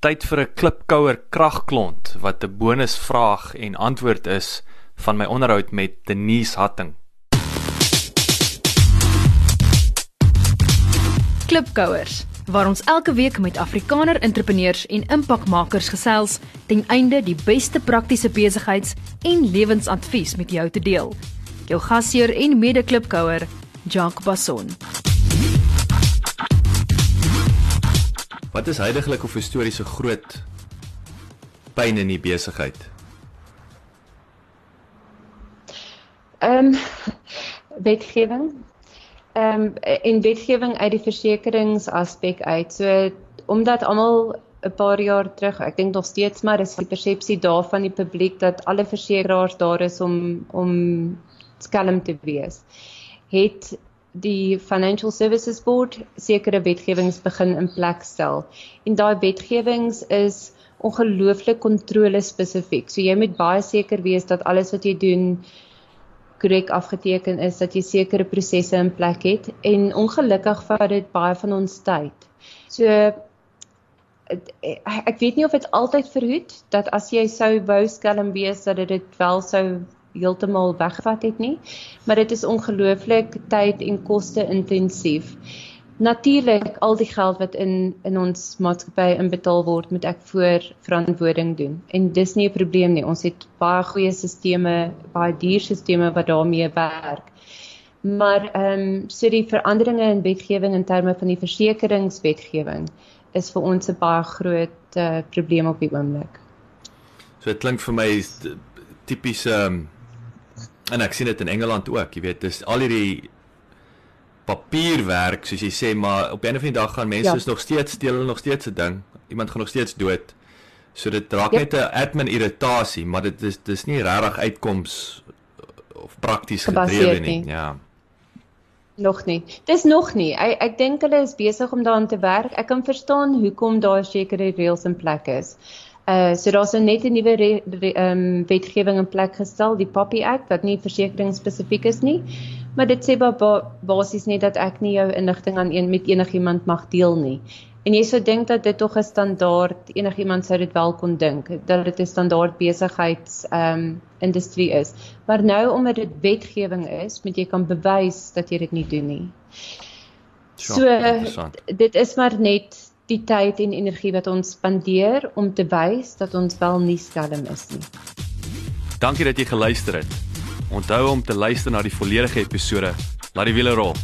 Tyd vir 'n klipkouer kragklont wat 'n bonusvraag en antwoord is van my onderhoud met Denise Hatting. Klipkouers waar ons elke week met Afrikaner entrepreneurs en impakmakers gesels ten einde die beste praktiese besigheids- en lewensadvies met jou te deel. Jou gasheer en mede-klipkouer, Jacques Basson. Wat is heidaglik of historiese groot pyn in die besigheid? Ehm um, wetgewing. Ehm um, en wetgewing uit die versekeringsaspek uit. So omdat almal 'n paar jaar terug, ek dink nog steeds maar is die persepsie daarvan die publiek dat alle versekeraars daar is om om skelm te wees. Het die Financial Services Board sekere wetgewings begin in plek stel. En daai wetgewings is ongelooflik kontrole spesifiek. So jy moet baie seker wees dat alles wat jy doen korrek afgeteken is, dat jy sekere prosesse in plek het en ongelukkig vat dit baie van ons tyd. So ek weet nie of dit altyd verhoed dat as jy sou wou skelm wees dat dit wel sou heeltemal weggevat het nie, maar dit is ongelooflik tyd en koste intensief. Natuurlik al die geld wat in in ons maatskappy inbetaal word, moet ek voor verantwoording doen. En dis nie 'n probleem nie. Ons het baie goeie stelsels, baie duur stelsels wat daarmee werk. Maar ehm um, so die veranderinge in wetgewing in terme van die versekeringswetgewing is vir ons 'n baie groot uh, probleem op die oomblik. So dit klink vir my tipiese um, en ek sien dit in Engeland ook, jy weet, dis al hierdie papierwerk soos jy sê, maar op 'n of ander dag gaan mense ja. nog steeds steel hulle nog steeds 'n ding. Iemand gaan nog steeds dood. So dit raak yep. net 'n admin irritasie, maar dit is dis nie regtig uitkoms of prakties gedrewe nie. Ja. Nog nie. Dis nog nie. Ek ek dink hulle is besig om daaraan te werk. Ek kan verstaan hoekom daar sekere reëls in plek is. Uh so daar's nou net 'n nuwe ehm um, wetgewing in plek gestel, die Poppy Act wat nie versekerings spesifiek is nie, maar dit sê basies net dat ek nie jou inligting aan een met enigiemand mag deel nie. En jy sou dink dat dit tog 'n standaard enigiemand sou dit wel kon dink dat dit 'n standaard besigheids ehm um, industrie is. Maar nou omdat dit wetgewing is, moet jy kan bewys dat jy dit nie doen nie. So dit is maar net die tyd en energie wat ons spandeer om te wys dat ons wel nie skelm is nie. Dankie dat jy geluister het. Onthou om te luister na die volledige episode. Laat die wiele rol.